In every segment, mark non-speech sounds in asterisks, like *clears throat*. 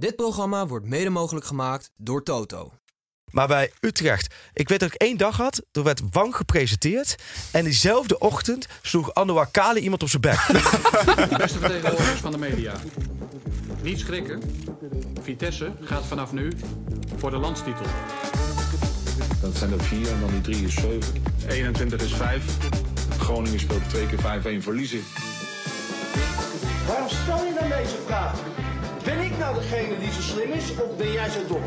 Dit programma wordt mede mogelijk gemaakt door Toto. Maar bij Utrecht, ik weet dat ik één dag had, toen werd Wang gepresenteerd. En diezelfde ochtend sloeg Anouar Kali iemand op zijn bek. Beste vertegenwoordigers van de media. Niet schrikken. Vitesse gaat vanaf nu voor de landstitel. Dat zijn er vier en dan die drie is zeven. 21 is vijf. Groningen speelt twee keer 5-1 verliezen. Waarom stel je dan deze vraag? Ben ik nou degene die zo slim is of ben jij zo dom?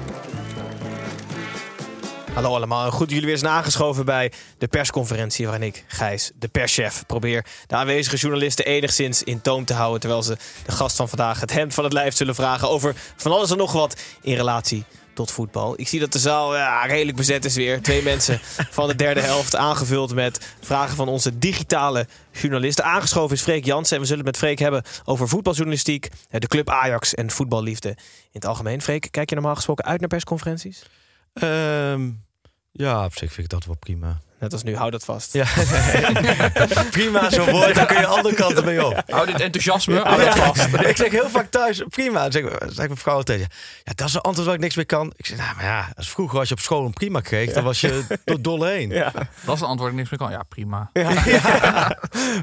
Hallo allemaal, goed jullie weer zijn aangeschoven bij de persconferentie waarin ik, Gijs, de perschef, probeer de aanwezige journalisten enigszins in toom te houden terwijl ze de gast van vandaag het hemd van het lijf zullen vragen over van alles en nog wat in relatie tot voetbal. Ik zie dat de zaal ja, redelijk bezet is weer. Twee mensen *laughs* van de derde helft aangevuld met vragen van onze digitale journalisten. Aangeschoven is Freek Jansen en we zullen het met Freek hebben over voetbaljournalistiek, de club Ajax en voetballiefde in het algemeen. Freek, kijk je normaal gesproken uit naar persconferenties? Ehm, ja, op zich vind ik dat wel prima. Net als nu, hou dat vast. Ja, *laughs* prima zo'n woord, daar kun je andere kanten mee op. Hou dit enthousiasme, hou dat vast. *laughs* Ik zeg heel vaak thuis, prima. Dan zeg, zeg mijn vrouw tegen ja, dat is een antwoord waar ik niks mee kan. Ik zeg, nou, maar ja, als vroeger als je op school een prima kreeg, dan was je door *laughs* dolle heen. Ja. Dat is een antwoord ik niks meer kan. Ja, prima.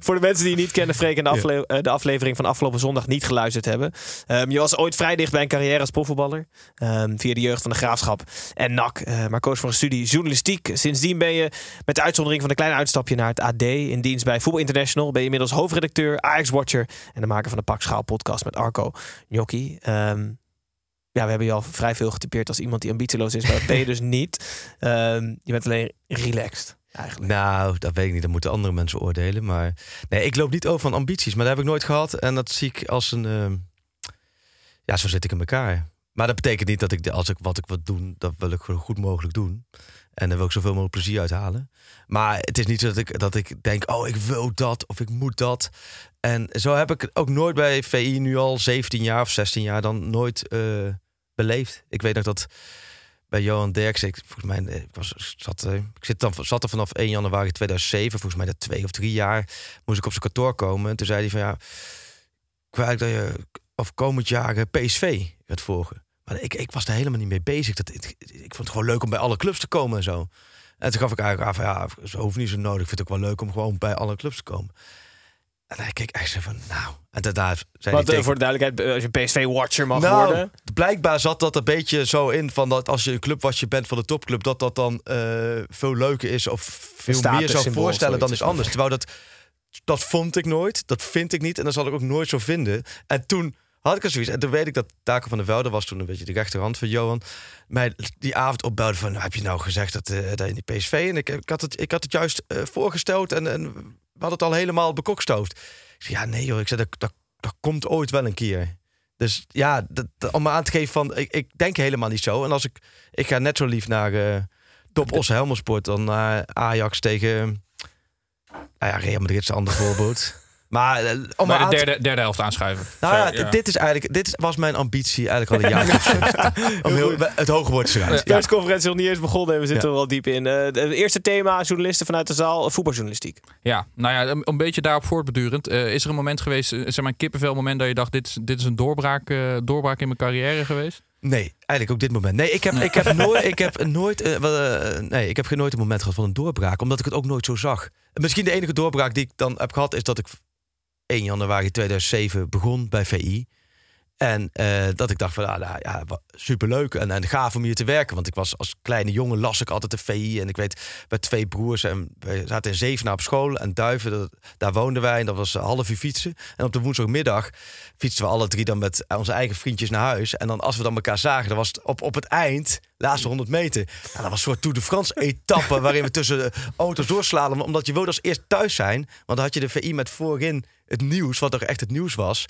Voor de mensen die je niet kennen, Freek, en de, afle eh, de aflevering van afgelopen zondag niet geluisterd hebben. Ehm, je was ooit vrij dicht bij een carrière als profvoetballer. ehm, via de jeugd van de Graafschap en NAC. eh, maar koos voor een studie journalistiek. Sindsdien ben je, met de uitzondering van een klein uitstapje naar het AD... in dienst bij Voetbal International... ben je inmiddels hoofdredacteur, Ajax-watcher... en de maker van de Pak Schaal podcast met Arco Gnocchi. Ehm, ja, we hebben je al vrij veel getypeerd als iemand die ambitieloos is. Maar dat ben je *laughs* dus niet. Ehm, je bent alleen relaxed, eigenlijk. Nou, dat weet ik niet. Dat moeten andere mensen oordelen. Maar nee, ik loop niet over van ambities. Maar dat heb ik nooit gehad. En dat zie ik als een... ehm, Ja, zo zit ik in elkaar. Maar dat betekent niet dat ik, als ik wat ik wil doen, dat wil ik zo goed mogelijk doen. En daar wil ik zoveel mogelijk plezier uithalen. Maar het is niet zo dat ik, dat ik denk, oh, ik wil dat of ik moet dat. En zo heb ik het ook nooit bij VI nu al 17 jaar of 16 jaar dan nooit eh, beleefd. Ik weet nog dat bij Johan Derks, ik, volgens mij, eh, was, zat, eh, ik zit dan, zat er vanaf 1 januari 2007, volgens mij dat twee of drie jaar, moest ik op zijn kantoor komen. En toen zei hij van ja, eigenlijk dat je of komend jaar PSV gaat volgen. Maar ik, ik was daar helemaal niet mee bezig. Dat, ik, ik vond het gewoon leuk om bij alle clubs te komen en zo. En toen gaf ik eigenlijk van ja, ze hoeft niet zo nodig. Ik vind het ook wel leuk om gewoon bij alle clubs te komen. En hij keek echt zo van nou. En daarna Want eh, tegen- voor de duidelijkheid, als je PSV-watcher mag nou, worden... blijkbaar zat dat een beetje zo in van dat als je een clubwatcher bent van de topclub, dat dat dan eh, veel leuker is of veel meer zou voorstellen dan is anders. Terwijl dat, dat vond ik nooit, dat vind ik niet en dat zal ik ook nooit zo vinden. En toen had ik er zoiets. En toen weet ik dat Taco van der Velde was toen een beetje de rechterhand van Johan. Mij die avond opbelde van, heb je nou gezegd dat, eh dat in die PSV? En ik, ik, had, het, ik had het juist eh, voorgesteld en, en we hadden het al helemaal bekokstoofd. Ik zei, ja nee joh, ik zei, dat, dat, dat komt ooit wel een keer. Dus ja, dat, dat- om me aan te geven van, ik, ik denk helemaal niet zo. En als ik, ik ga net zo lief naar eh Top Os Helmersport dan naar Ajax tegen, nou ja, Real Madrid is een ander voorbeeld. *laughs* Maar eh, om Bij de aan derde, derde helft aanschuiven. nou ja, dit- is eigenlijk, dit was mijn ambitie eigenlijk al een jaar. *laughs* *laughs* Om heel, het hoge woord te De schrijven. Ja. persconferentie is nog niet eens begonnen en we zitten Ja. er al diep in. Eh, het eerste thema, journalisten vanuit de zaal, voetbaljournalistiek. Ja, nou ja, een, een beetje daarop voortbedurend. Eh, is er een moment geweest, zeg maar een kippenvel moment dat je dacht, dit is, dit is een doorbraak, eh, doorbraak in mijn carrière geweest? Nee, eigenlijk ook dit moment. Nee, ik heb, ik heb *laughs* nooit, ik heb nooit, nee, ik heb geen nooit een moment gehad van een doorbraak, omdat ik het ook nooit zo zag. Misschien de enige doorbraak die ik dan heb gehad is dat ik 1 januari 2007 begon bij VI. En eh, dat ik dacht van, ah, ja, superleuk en, en gaaf om hier te werken. Want ik was als kleine jongen, las ik altijd de VI. En ik weet, bij twee broers, en we zaten in Zevenaar op school. En Duiven, daar woonden wij. En dat was half uur fietsen. En op de woensdagmiddag fietsten we alle drie dan met onze eigen vriendjes naar huis. En dan als we dan elkaar zagen, dan was het op, op het eind, laatste 100 meter. Nou, dat was een soort Tour de France etappe waarin we tussen de auto's doorslaan. Omdat je wilde als eerst thuis zijn. Want dan had je de VI met voorin het nieuws, wat er echt het nieuws was.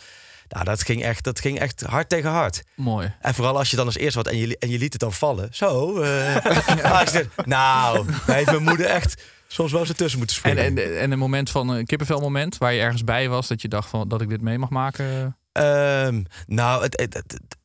Nou, dat ging echt, dat ging echt hard tegen hard. Mooi. En vooral als je dan als eerste wat en je, en je liet het dan vallen. Zo. eh *laughs* nou, heeft mijn moeder echt soms wel eens ertussen moeten En, springen. en, en een moment van een kippenvelmoment waar je ergens bij was dat je dacht van dat ik dit mee mag maken. Ehm, nou, het, het, het- het-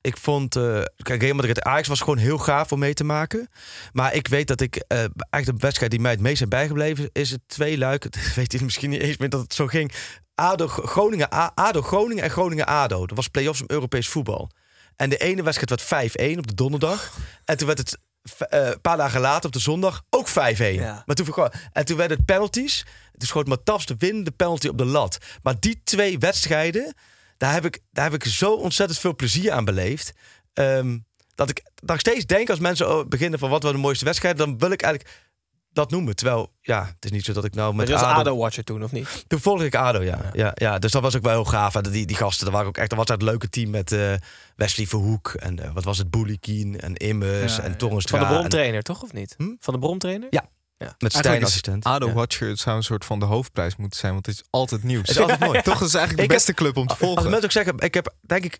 ik vond... eh kijk, Real Madrid Ajax was gewoon heel gaaf om mee te maken. Maar ik weet dat ik... eh eigenlijk de wedstrijd die mij het meest zijn bijgebleven... is het twee luik. *laughs* Dat weet je misschien niet eens meer dat het zo ging. ADO Groningen, ADO Groningen en Groningen ADO. Dat was play-offs om Europees voetbal. En de ene wedstrijd werd 5-1 op de donderdag. En toen werd het eh, een paar dagen later op de zondag ook 5-1. Ja. Maar toen, en toen werden het penalties. Toen schoot Matas de winnende penalty op de lat. Maar die twee wedstrijden, daar heb ik, daar heb ik zo ontzettend veel plezier aan beleefd. Ehm, dat ik nog steeds denk als mensen oh, beginnen van wat was de mooiste wedstrijd, dan wil ik eigenlijk dat noemen. Terwijl, ja, het is niet zo dat ik nou Maar met je was ADO... ADO-watcher toen, of niet? Toen volgde ik ADO, ja. ja. Ja, Dus dat was ook wel heel gaaf. En die, die gasten, dat waren ook echt... Dat was het leuke team met eh, Wesley Verhoek. En eh, wat was het? Boelikien en Immers Ja, en ja. Torrenstra. Van de en- bromtrainer, toch? Of niet? Hm? Van de bromtrainer? Ja. Ja. Met Stijn assistent. ADO Ja. Watcher het zou een soort van de hoofdprijs moeten zijn, want het is altijd nieuws. Het is altijd *laughs* mooi. Toch, dat is eigenlijk Ik de heb- beste club om te Als volgen. mensen ook zeggen, ik heb denk ik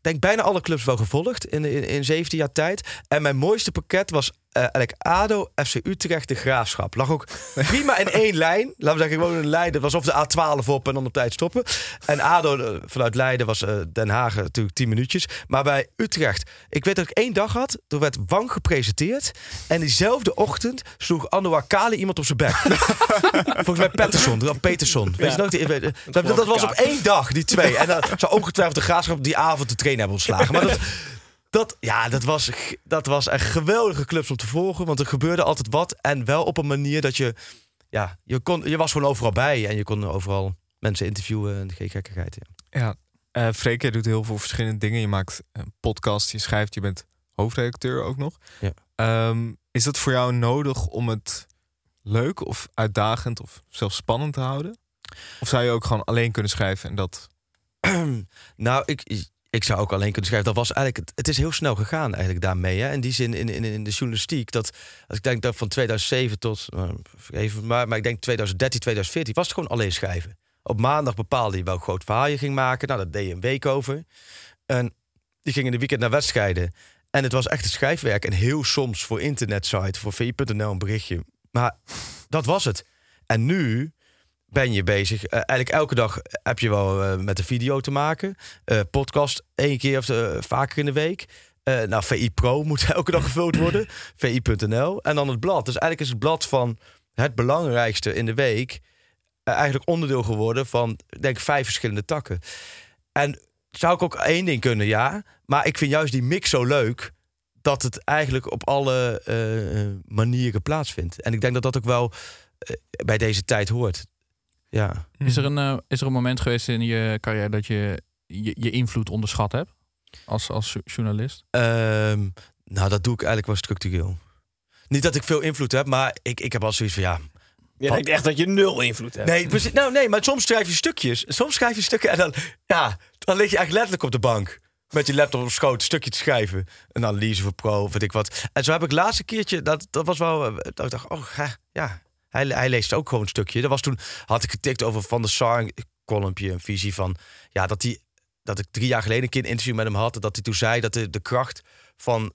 denk bijna alle clubs wel gevolgd in, in, in 17 jaar tijd. En mijn mooiste pakket was eh eigenlijk ADO, FC Utrecht, de Graafschap. Lag ook *laughs* prima in één lijn. Laten we zeggen, gewoon een lijn. Dat was of de A12 op en dan op tijd stoppen. En ADO eh, vanuit Leiden was eh, Den Haag natuurlijk 10 minuutjes. Maar bij Utrecht, ik weet dat ik één dag had. Toen werd Wang gepresenteerd. En diezelfde ochtend sloeg Anouar Kali iemand op zijn bek. *laughs* Volgens mij Pettersson, of Peterson. Weet je nog? Die- dat, dat was op één dag, die twee. En dan zou ongetwijfeld de graafschap die avond de trainer hebben ontslagen. Maar dat, dat, ja, dat, was, dat was echt geweldige clubs om te volgen. Want er gebeurde altijd wat. En wel op een manier dat je... Ja, je, kon, je was gewoon overal bij. En je kon overal mensen interviewen. En geen gekkigheid. Ja. Ja, Freek, jij doet heel veel verschillende dingen. Je maakt een podcast, je schrijft, je bent hoofdredacteur ook nog. Ja. Ehm, is dat voor jou nodig om het leuk of uitdagend of zelfs spannend te houden? Of zou je ook gewoon alleen kunnen schrijven en dat... *clears throat* nou, ik, ik zou ook alleen kunnen schrijven. Dat was eigenlijk, het, het is heel snel gegaan eigenlijk daarmee. Hè? In die zin, in, in, in de journalistiek. Dat, als ik denk dat van 2007 tot, nou, even maar, maar ik denk 2013, 2014 was het gewoon alleen schrijven. Op maandag bepaalde je welk groot verhaal je ging maken. Nou, dat deed je een week over. En die ging in de weekend naar wedstrijden. En het was echt een schrijfwerk. En heel soms voor internetsite, voor vi.nl een berichtje. Maar dat was het. En nu ben je bezig. Eh, eigenlijk elke dag heb je wel eh, met een video te maken. Eh, podcast één keer of vaker in de week. Nou, VI Pro *laughs* moet elke dag gevuld worden. *laughs* VI.nl. En dan het blad. Dus eigenlijk is het blad van het belangrijkste in de week... eigenlijk onderdeel geworden van, ik denk vijf verschillende takken. En zou ik ook één ding kunnen, ja. Maar ik vind juist die mix zo leuk... dat het eigenlijk op alle manieren plaatsvindt. En ik denk dat dat ook wel bij deze tijd hoort. Ja. Is er een, eh, is er een moment geweest in je carrière dat je je, je invloed onderschat hebt? Als, als jo- journalist? Ehm, nou, dat doe ik eigenlijk wel structureel. Niet dat ik veel invloed heb, maar ik, ik heb al zoiets van ja. Je denkt echt dat je nul invloed hebt. Nee, precies- nou, nee, maar soms schrijf je stukjes. Soms schrijf je stukken en dan, ja, dan lig je eigenlijk letterlijk op de bank. Met je laptop op schoot, een stukje te schrijven. Een analyse voor pro, of weet ik wat. En zo heb ik het laatste keertje, dat, dat was wel, eh, dat ik dacht, oh ja hij, hij leest ook gewoon een stukje. Dat was toen, had ik getikt over Van der Sar, een een visie van, ja, dat hij, dat ik drie jaar geleden een keer een interview met hem had. Dat hij toen zei dat de, de kracht van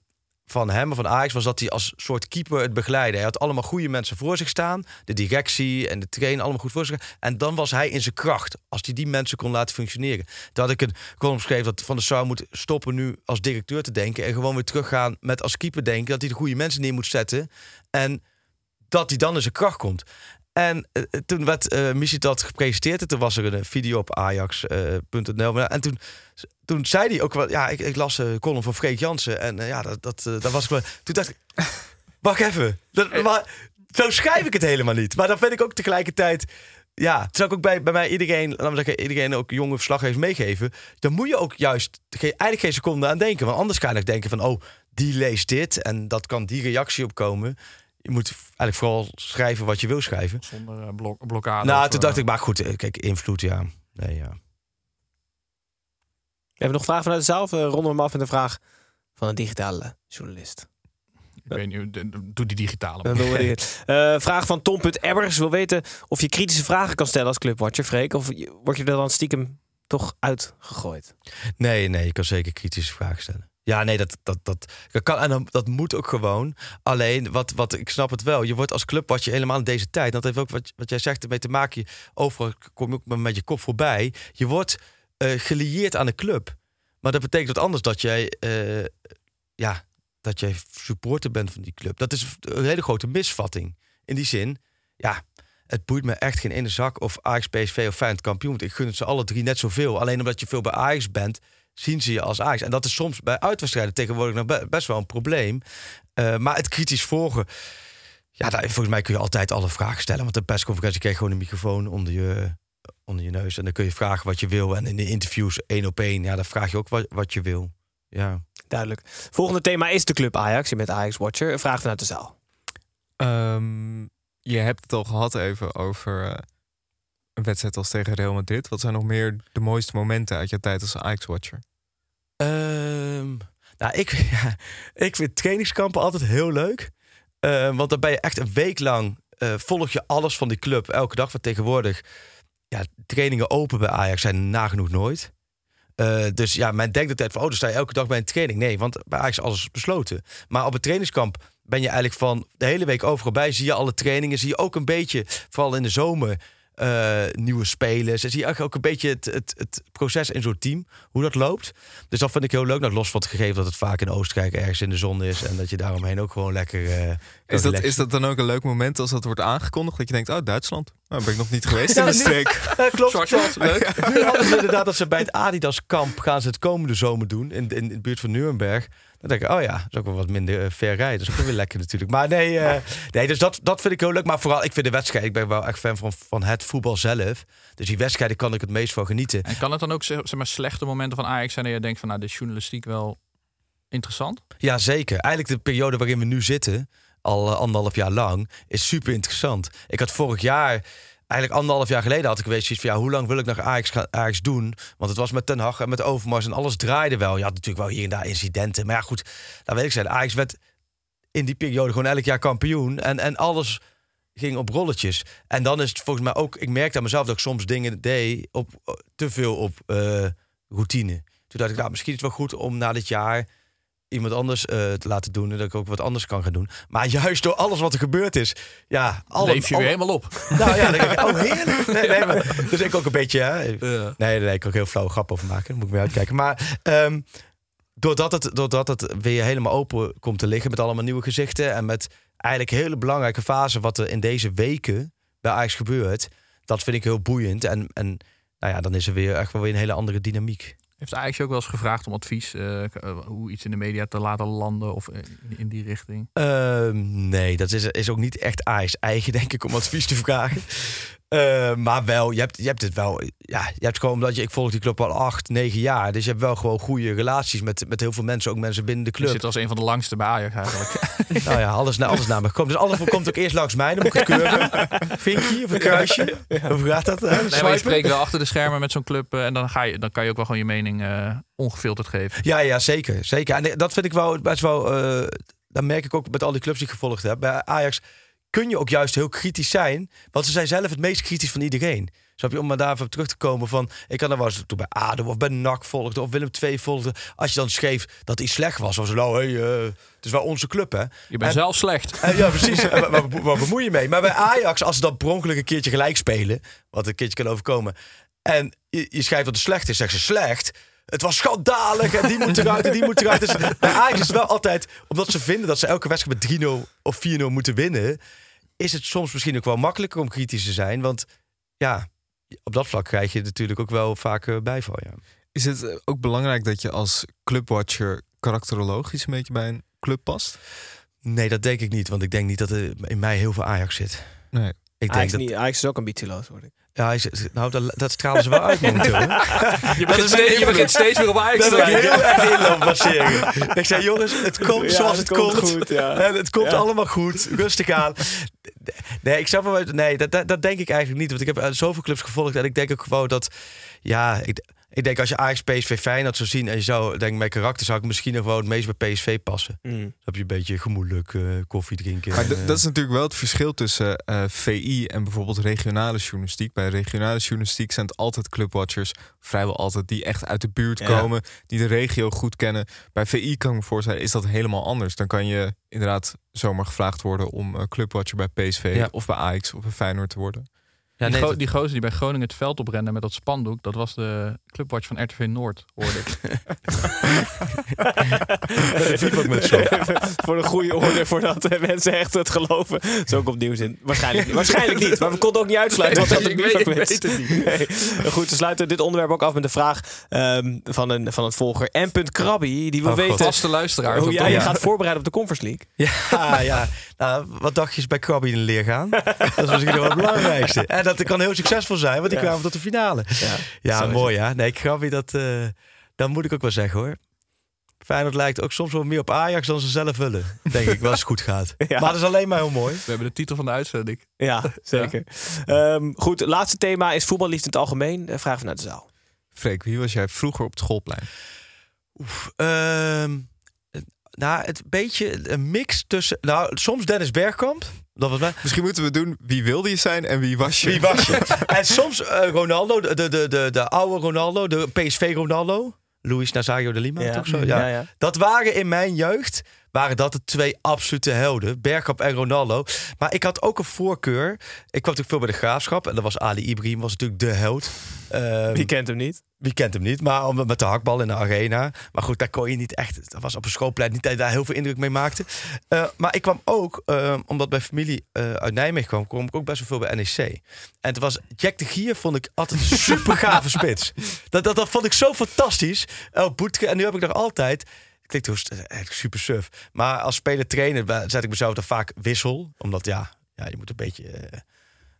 van hem, van Ajax, was dat hij als soort keeper het begeleidde. Hij had allemaal goede mensen voor zich staan. De directie en de trainer allemaal goed voor zich. En dan was hij in zijn kracht. Als hij die mensen kon laten functioneren. Had ik een column geschreven dat Van der Sar moet stoppen nu als directeur te denken. En gewoon weer teruggaan met als keeper denken. Dat hij de goede mensen neer moet zetten. En dat hij dan in zijn kracht komt. En eh, toen werd eh Missie gepresenteerd. En toen was er een video op ajax.nl. en toen, toen zei hij ook wel... Ja, ik, ik las column van Freek Jansen. En eh, ja, dat, dat, eh, dat was ik wel... Toen dacht ik... *laughs* Wacht even. Dat, maar, zo schrijf ik het helemaal niet. Maar dan vind ik ook tegelijkertijd... Ja, het zou ik ook bij, bij mij iedereen, laten we zeggen, iedereen ook jonge verslaggevers meegeven. Dan moet je ook juist geen, eigenlijk geen seconde aan denken. Want anders ga je denken van, oh, die leest dit en dat kan die reactie opkomen. Je moet eigenlijk vooral schrijven wat je wil schrijven. Zonder eh, blok, blokkade. nou, of, toen eh, dacht ik, maar goed, eh, kijk, invloed, ja. Nee, ja. We hebben nog vragen vanuit de zaal. Of, eh, ronden we hem af met een vraag van een digitale journalist. Ik weet niet, de- de- doe die digitale. *laughs* Eh, vraag van Tom.ebbers wil weten of je kritische vragen kan stellen als clubwatcher, Freek. Of word je er dan stiekem toch uitgegooid. Nee, nee, je kan zeker kritische vragen stellen. Ja, nee, dat, dat, dat, kan en dat moet ook gewoon. Alleen, wat, wat, ik snap het wel. Je wordt als club wat je helemaal in deze tijd. Dat heeft ook wat, wat jij zegt ermee te maken. Overal kom je ook met je kop voorbij. Je wordt eh gelieerd aan de club. Maar dat betekent wat anders dat jij, eh, ja, dat jij supporter bent van die club. Dat is een hele grote misvatting. In die zin, ja, het boeit me echt geen ene zak of Ajax, PSV of Feyenoord kampioen. Ik gun het ze alle drie net zoveel. Alleen omdat je veel bij Ajax bent, zien ze je als Ajax. En dat is soms bij uitwedstrijden tegenwoordig nog be- best wel een probleem. Eh, maar het kritisch volgen, ja, daar, volgens mij kun je altijd alle vragen stellen. Want de persconferentie krijg je gewoon een microfoon onder je, onder je neus. En dan kun je vragen wat je wil. En in de interviews één op één, ja, dan vraag je ook wat, wat je wil. Ja. Duidelijk. Volgende thema is de club Ajax. Je bent Ajax-watcher. Een vraag vanuit de zaal. Ehm, je hebt het al gehad even over eh, een wedstrijd als tegen Real Madrid. Wat zijn nog meer de mooiste momenten uit je tijd als Ajax-watcher? Ehm, nou, ik, *laughs* ik vind trainingskampen altijd heel leuk. Ehm, want dan ben je echt een week lang eh, volg je alles van die club elke dag. Want tegenwoordig, ja, trainingen open bij Ajax zijn nagenoeg nooit. Eh, dus ja, men denkt altijd van, oh, dan sta je elke dag bij een training. Nee, want bij Ajax is alles besloten. Maar op een trainingskamp ben je eigenlijk van de hele week overal bij. Zie je alle trainingen, zie je ook een beetje, vooral in de zomer, eh, nieuwe spelers. En zie je eigenlijk ook een beetje het, het, het proces in zo'n team, hoe dat loopt. Dus dat vind ik heel leuk. Nou, los van het gegeven dat het vaak in Oostenrijk ergens in de zon is. En dat je daaromheen ook gewoon lekker... eh, Is dat, is dat dan ook een leuk moment als dat wordt aangekondigd? Dat je denkt, oh, Duitsland. Nou, ben ik nog niet *laughs* geweest in de nu- streek. *laughs* Klopt. Zwart-zwart, leuk. Nu hadden ze inderdaad dat ze bij het Adidas kamp gaan ze het komende zomer doen. In, in, in de buurt van Nuremberg. Dan denk ik, oh ja, dat is ook wel wat minder eh, ver rijden. Dat is ook weer lekker natuurlijk. Maar nee, eh, nee dus dat, dat vind ik heel leuk. Maar vooral, ik vind de wedstrijd. Ik ben wel echt fan van, van het voetbal zelf. Dus die wedstrijden kan ik het meest van genieten. En kan het dan ook zeg zeg maar, slechte momenten van Ajax zijn dat je denkt van nou, de journalistiek wel interessant? Ja, zeker. Eigenlijk de periode waarin we nu zitten, al eh, anderhalf jaar lang, is super interessant. Ik had vorig jaar, eigenlijk anderhalf jaar geleden, had ik geweest zoiets van ja, hoe lang wil ik nog Ajax, gaan- Ajax doen? Want het was met Ten Hag en met Overmars en alles draaide wel. Je had natuurlijk wel hier en daar incidenten. Maar ja, goed, dat weet ik zeggen. Ajax werd in die periode gewoon elk jaar kampioen. En, en alles ging op rolletjes. En dan is het volgens mij ook, ik merkte aan mezelf dat ik soms dingen deed op eh, te veel op eh, routine. Toen dacht ik, nou, misschien is het wel goed om na dit jaar iemand anders eh, te laten doen. En dat ik ook wat anders kan gaan doen. Maar juist door alles wat er gebeurd is. Ja, Leef je weer helemaal op. Nou ja, denk ik, oh heerlijk. Nee, nee, maar, dus ik ook een beetje... Hè, Ja. Nee, nee, ik kan ook heel flauw grap over maken. Daar moet ik mee uitkijken. Maar ehm, doordat, het, doordat het weer helemaal open komt te liggen... met allemaal nieuwe gezichten... en met eigenlijk hele belangrijke fase... wat er in deze weken bij Ajax gebeurt... dat vind ik heel boeiend. En, en nou ja, dan is er weer echt wel weer een hele andere dynamiek. Heeft Ajax ook wel eens gevraagd om advies, eh, eh, hoe iets in de media te laten landen of in, in die richting? Ehm, nee, dat is, is ook niet echt Ajax eigen, *laughs* denk ik, om advies te vragen. Eh, maar wel, je hebt, je hebt het wel. Ja, je hebt gewoon, omdat je, ik volg die club al acht, negen jaar. Dus je hebt wel gewoon goede relaties met, met heel veel mensen, ook mensen binnen de Je club. zit als een van de langste bij Ajax eigenlijk. *laughs* Nou ja, alles, na- alles naar me gekomen. Dus alles komt ook eerst langs mij, dan moet ik het keuren. *laughs* Vinkje of een kruisje? Hoe gaat dat? hè? Nee, maar je spreekt wel achter de schermen met zo'n club eh, en dan, ga je, dan kan je ook wel gewoon je mening ongefilterd geven. Ja, ja, zeker. zeker. En dat vind ik wel best wel. dat merk ik ook met al die clubs die ik gevolgd heb. Bij Ajax kun je ook juist heel kritisch zijn. Want ze zijn zelf het meest kritisch van iedereen. Snap je? Om maar daar even op terug te komen van... Ik kan er wel eens toen bij ADO of bij NAC volgde... of Willem II volgde. Als je dan schreef dat iets slecht was. was nou, hey, eh, het is wel onze club, hè? Je bent En- zelf slecht. Eh, ja, precies. *laughs* Waar, waar, waar bemoei je mee? Maar bij Ajax, als ze dan per ongeluk een keertje gelijk spelen... wat een keertje kan overkomen... en je, je schrijft dat het slecht is, zeggen ze slecht... Het was schandalig en die moet eruit en die moet eruit. Dus bij Ajax is het wel altijd... omdat ze vinden dat ze elke wedstrijd met 3-0 of 4-0 moeten winnen... is het soms misschien ook wel makkelijker om kritisch te zijn. Want ja, op dat vlak krijg je natuurlijk ook wel vaak eh, bijval. Ja. Is het eh, ook belangrijk dat je als clubwatcher karakterologisch een beetje bij een club past? Nee, dat denk ik niet. Want ik denk niet dat er in mij heel veel Ajax zit. Nee. Ik denk Ajax, dat... niet, Ajax is ook ambitieloos, hoor ik. Ja, hij is- nou, dat, dat stralen ze wel uit momenteel. *laughs* Je begint, steeds, je begint steeds weer op Ajax te heel erg in. *laughs* Ik zei, jongens, het komt Ja, zoals het het, komt komt. goed, het komt Ja. allemaal goed. Rustig aan. Nee, ik snap wel, nee dat, dat, dat denk ik eigenlijk niet. Want ik heb eh, zoveel clubs gevolgd. En ik denk ook gewoon dat, ja, ik, Ik denk als je Ajax, PSV, Feyenoord zou zien... en je zou denken, mijn karakter zou ik misschien nog wel het meest bij PSV passen. Mm. Dan heb je een beetje gemoedelijk eh, koffie drinken. Maar en, eh, dat is natuurlijk wel het verschil tussen eh, VI en bijvoorbeeld regionale journalistiek. Bij regionale journalistiek zijn het altijd clubwatchers, vrijwel altijd, die echt uit de buurt Ja. komen, die de regio goed kennen. Bij VI kan ik me voorstellen, is dat helemaal anders. Dan kan je inderdaad zomaar gevraagd worden om eh, clubwatcher bij PSV Ja. of bij Ajax of bij Feyenoord te worden. ja, die, nee, go- die gozer die bij Groningen het veld oprende met dat spandoek, dat was de clubwatch van RTV Noord, hoorde ik. *laughs* ook met zo. *laughs* voor de goede orde, voordat eh, mensen echt het geloven. Zo ook opnieuw zin. Waarschijnlijk, niet. waarschijnlijk niet, maar we konden ook niet uitsluiten. Wat dat Ik een weet- ik het niet. Nee. Goed, we sluiten dit onderwerp ook af met een vraag ehm, van, een, van een volger. M. Krabby, die wil Oh, weten Vaste luisteraars. hoe jij je gaat voorbereiden op de Conference League. Ja, ja. Nou, wat dacht je is bij Krabby in de leer gaan? Dat is misschien wel het belangrijkste. En dat kan heel succesvol zijn, want die Ja. kwamen tot de finale. Ja, mooi ja. Nee, Krabby, dat, eh dat moet ik ook wel zeggen hoor. Feyenoord lijkt ook soms wel meer op Ajax dan ze zelf willen. Denk ik, wel als het goed gaat. *laughs* Ja. Maar dat is alleen maar heel mooi. We hebben de titel van de uitzending. Ja, *laughs* zeker. Ehm, goed, het laatste thema is voetballiefde in het algemeen. Eh, Vraag vanuit de zaal. Freek, wie was jij vroeger op het schoolplein? Oef, ehm, nou, het beetje een mix tussen... Nou, soms Dennis Bergkamp. Dat was mij. Misschien moeten we doen wie wilde je zijn en wie was je? Wie was je? *laughs* en soms eh, Ronaldo, de, de, de, de oude Ronaldo, de PSV Ronaldo. Luis Nazario de Lima, toch zo? Ja. Ja, ja. Dat waren in mijn jeugd, waren dat de twee absolute helden. Bergkamp en Ronaldo. Maar ik had ook een voorkeur. Ik kwam natuurlijk veel bij de Graafschap. En dat was Ali Ibrahim, was natuurlijk de held. Ehm, Wie kent hem niet? wie kent hem niet? Maar met de hakbal in de arena. Maar goed, daar kon je niet echt. Dat was op een schoolplein niet dat je daar heel veel indruk mee maakte. Eh, maar ik kwam ook, eh, omdat mijn familie eh, uit Nijmegen kwam, kwam ik ook best wel veel bij NEC. En het was Jack de Gier, vond ik altijd een super gave *laughs* spits. Dat, dat, dat vond ik zo fantastisch. El Boetke. En nu heb ik nog altijd. Klinkt eigenlijk super suf. Maar als speler trainer eh, zet ik mezelf dan vaak wissel. Omdat ja, ja je moet een beetje. eh,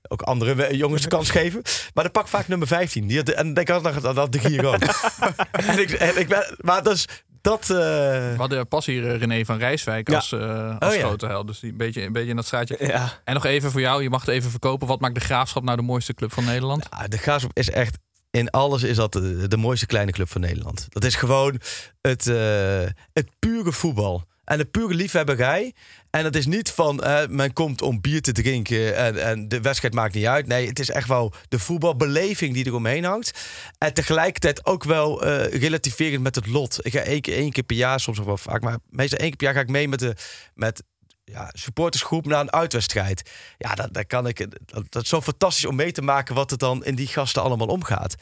ook andere we- jongens de kans *laughs* geven. Maar dan pak ik vaak nummer 15. Die had, en dan denk ik altijd dat dat de Gier ook. *laughs* en ik, en ik ben, maar dat is dat. eh, We hadden pas hier eh, René van Rijswijk Ja. als, eh, als Oh, ja. grote held. Dus die een beetje, een beetje in dat straatje. Ja. En nog even voor jou, je mag het even verkopen. Wat maakt de Graafschap nou de mooiste club van Nederland? Ah, de Graafschap is echt in alles is dat de, mooiste kleine club van Nederland. Dat is gewoon het, eh, het pure voetbal. En de pure liefhebberij. En het is niet van eh, men komt om bier te drinken en, en de wedstrijd maakt niet uit. Nee, het is echt wel de voetbalbeleving die er omheen hangt. En tegelijkertijd ook wel eh, relativerend met het lot. Ik ga één keer, één keer per jaar, soms wel vaak, maar meestal één keer per jaar ga ik mee met de met, ja, supportersgroep naar een uitwedstrijd. Ja, dat, dat kan ik. Dat, dat is zo fantastisch om mee te maken wat er dan in die gasten allemaal omgaat.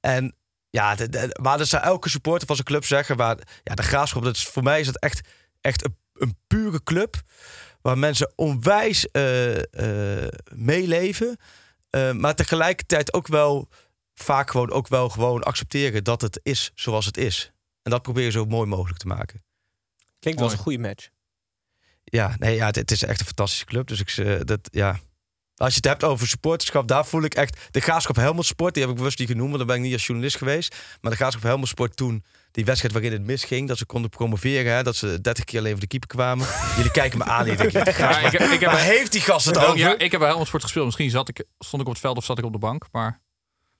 En ja, de, de- maar dat zou elke supporter van zijn club zeggen. Waar, ja, de graafschap, dat is, voor mij is het echt, echt een, een pure club. Waar mensen onwijs eh, eh, meeleven. Eh, maar tegelijkertijd ook wel vaak gewoon ook wel gewoon accepteren dat het is zoals het is. En dat proberen zo mooi mogelijk te maken. Klinkt wel als een goede match. Ja, nee, ja, het, het is echt een fantastische club. Dus ik, eh, dat, ja. Als je het hebt over supporterschap, daar voel ik echt... De Graafschap Helmond Sport, die heb ik bewust niet genoemd... want dan ben ik niet als journalist geweest. Maar de Graafschap Helmond Sport toen... Die wedstrijd waarin het misging, dat ze konden promoveren. Hè, dat ze 30 keer alleen voor de keeper kwamen. *laughs* Jullie kijken me aan. Ik denk, Ja, ik, ik, heb, heeft die gast het over? ja, ik heb bij Helmond Sport gespeeld. Misschien zat ik, stond ik op het veld of zat ik op de bank. Maar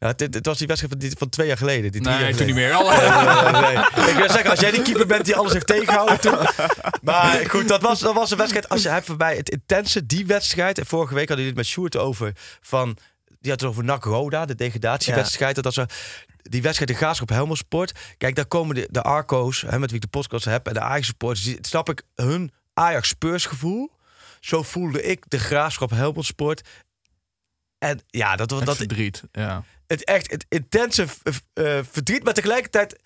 Ja, dit, dit was die wedstrijd van, die, van twee jaar geleden. Die nee, jaar toen niet geleden. meer. Al, *laughs* Nee, nee, nee. Ik wil zeggen, als jij die keeper bent die alles heeft tegengehouden toen. Maar goed, dat was, dat was een wedstrijd. Als je hebt voorbij het intense, die wedstrijd. En vorige week hadden jullie het met Sjoerd over. Van, die had het over NAC Roda, de degradatiewedstrijd. Dat was zo, die wedstrijd de Graafschap Helmond Sport. Kijk, daar komen de, de Arco's, hè, met wie ik de podcast heb. En de Ajax supporters. Snap ik, hun Ajax Spurs gevoel. Zo voelde ik de Graafschap Helmond Sport. En ja, dat was dat dat, verdriet. Ja. Het echt het intense eh, verdriet, maar tegelijkertijd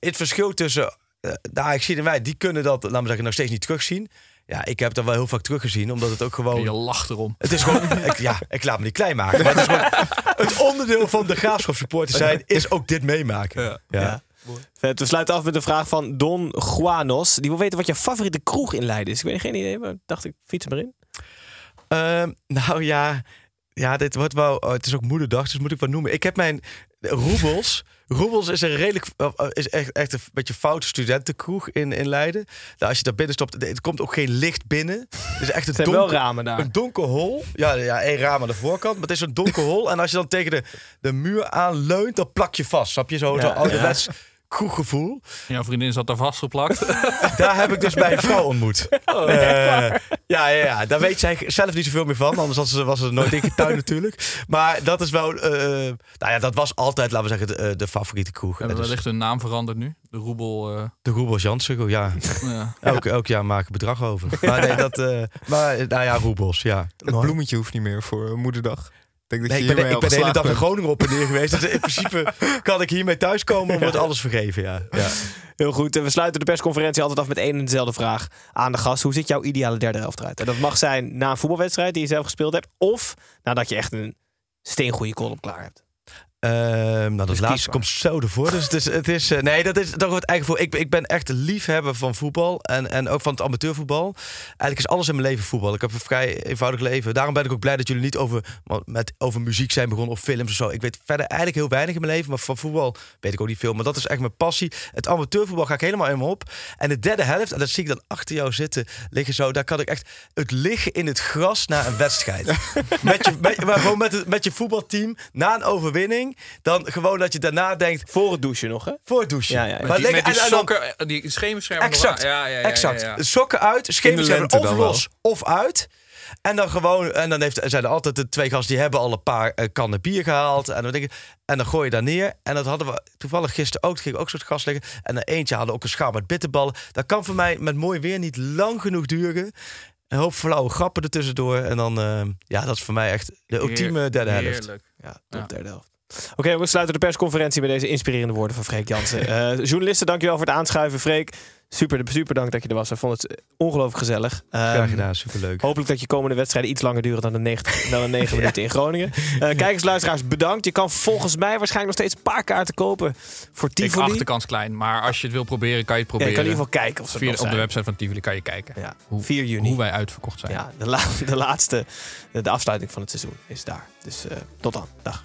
het verschil tussen eh, de Ajax en wij, die kunnen dat, laten we zeggen, nog steeds niet terugzien. Ja, ik heb dat wel heel vaak teruggezien, omdat het ook Je gewoon. lacht erom. Het is gewoon, ik, ja, ik laat me niet klein maken. Maar het, is gewoon, het onderdeel van de graafschap supporter zijn is ook dit meemaken. Ja. Ja. Vet. We sluiten af met een vraag van Don Juanos. Die wil weten wat je favoriete kroeg in Leiden is. Ik weet geen idee, maar dacht ik, fiets hem erin. Ehm, nou ja, ja, dit wordt wel. oh, het is ook moederdag, dus moet ik wat noemen. Ik heb mijn Roebels. *laughs* Roebels is een redelijk, uh, is echt, echt een beetje foute studentenkroeg in, in Leiden. Nou, als je daar binnen stopt, het komt ook geen licht binnen. Het is echt een *laughs* donker, wel ramen daar. Een donker hol. Ja, ja, één raam aan de voorkant, maar het is een donker hol. En als je dan tegen de, de muur aan leunt, dan plak je vast. Snap je? Zo, zo Ja, *laughs* ouderwets kroeggevoel. Jouw vriendin zat daar vastgeplakt. *laughs* Daar heb ik dus bij een vrouw ontmoet. Eh, ja, ja, ja, daar weet zij zelf niet zoveel meer van. Anders was ze, was ze nooit ingetuind natuurlijk. Maar dat is wel... eh, nou ja, dat was altijd, laten we zeggen, de, de favoriete kroeg. Hebben Dus wellicht hun naam veranderd nu? De Roebel. eh, de Roebels Jansen, ja. ja. Elk, elk jaar maken bedrag over. Maar nee, *laughs* dat... eh, maar, nou ja, Roebels, ja. Het bloemetje hoeft niet meer voor eh, moederdag. Ik denk dat Nee, je ik ben, hiermee ik ben de hele dag in Groningen op en neer geweest. Dus in *laughs* principe kan ik hiermee thuiskomen en wordt alles vergeven, ja. ja. Heel goed. En we sluiten de persconferentie altijd af met één en dezelfde vraag aan de gast. Hoe ziet jouw ideale derde helft eruit? En dat mag zijn na een voetbalwedstrijd die je zelf gespeeld hebt. Of nadat je echt een steengoede column klaar hebt. Ehm, nou, dat Dus laatste komt zo ervoor. Dus het is, het is eh, nee, dat is toch het eigen voor. Ik, ik ben echt liefhebber van voetbal en, en ook van het amateurvoetbal. Eigenlijk is alles in mijn leven voetbal. Ik heb een vrij eenvoudig leven. Daarom ben ik ook blij dat jullie niet over, met, over muziek zijn begonnen of films of zo. Ik weet verder eigenlijk heel weinig in mijn leven, maar van voetbal weet ik ook niet veel. Maar dat is echt mijn passie. Het amateurvoetbal ga ik helemaal in me op. En de derde helft, en dat zie ik dan achter jou zitten liggen zo. Daar kan ik echt het liggen in het gras na een wedstrijd. *laughs* met, je, met, maar gewoon met, het, met je voetbalteam na een overwinning. Dan gewoon dat je daarna denkt, Voor het douchen nog, hè? voor het douchen. Ja, ja, Maar die, liggen- met die en- en dan- sokken, eh, die schemerschermen. Exact, Ja, ja, ja, exact. ja, ja. Sokken uit, schemerschermen of wel. los of uit. En dan gewoon, en dan heeft, zijn er altijd de twee gasten die hebben al een paar eh, kannen bier gehaald. En dan, denk ik, en dan gooi je daar neer. En dat hadden we toevallig gisteren ook. Ging ook zo'n gast liggen. En dan eentje hadden ook een schaal met bitterballen. Dat kan voor mij met mooi weer niet lang genoeg duren. Een hoop flauwe grappen ertussendoor. En dan, eh, ja, dat is voor mij echt de ultieme derde helft. Heerlijk. Ja, top Ja. derde helft. Oké, we sluiten de persconferentie met deze inspirerende woorden van Freek Jansen. *laughs* Eh, journalisten, dankjewel voor het aanschuiven. Freek, super, super dank dat je er was. Ik vond het ongelooflijk gezellig. Graag Ehm, gedaan, superleuk. Hopelijk dat je komende wedstrijden iets langer duren dan de 90, *laughs* dan de 9 minuten in Groningen. Eh kijkers, luisteraars, bedankt. Je kan volgens mij waarschijnlijk nog steeds een paar kaarten kopen voor Ik Tivoli. acht de kans klein, maar als je het wil proberen, kan je het Ja, je proberen. kan in ieder geval kijken of er nog op de zijn. website van Tivoli kan je kijken Ja, hoe, 4 juni. hoe wij uitverkocht zijn. Ja, de, la- *laughs* de laatste, de, de afsluiting van het seizoen is daar. Dus eh, tot dan. Dag.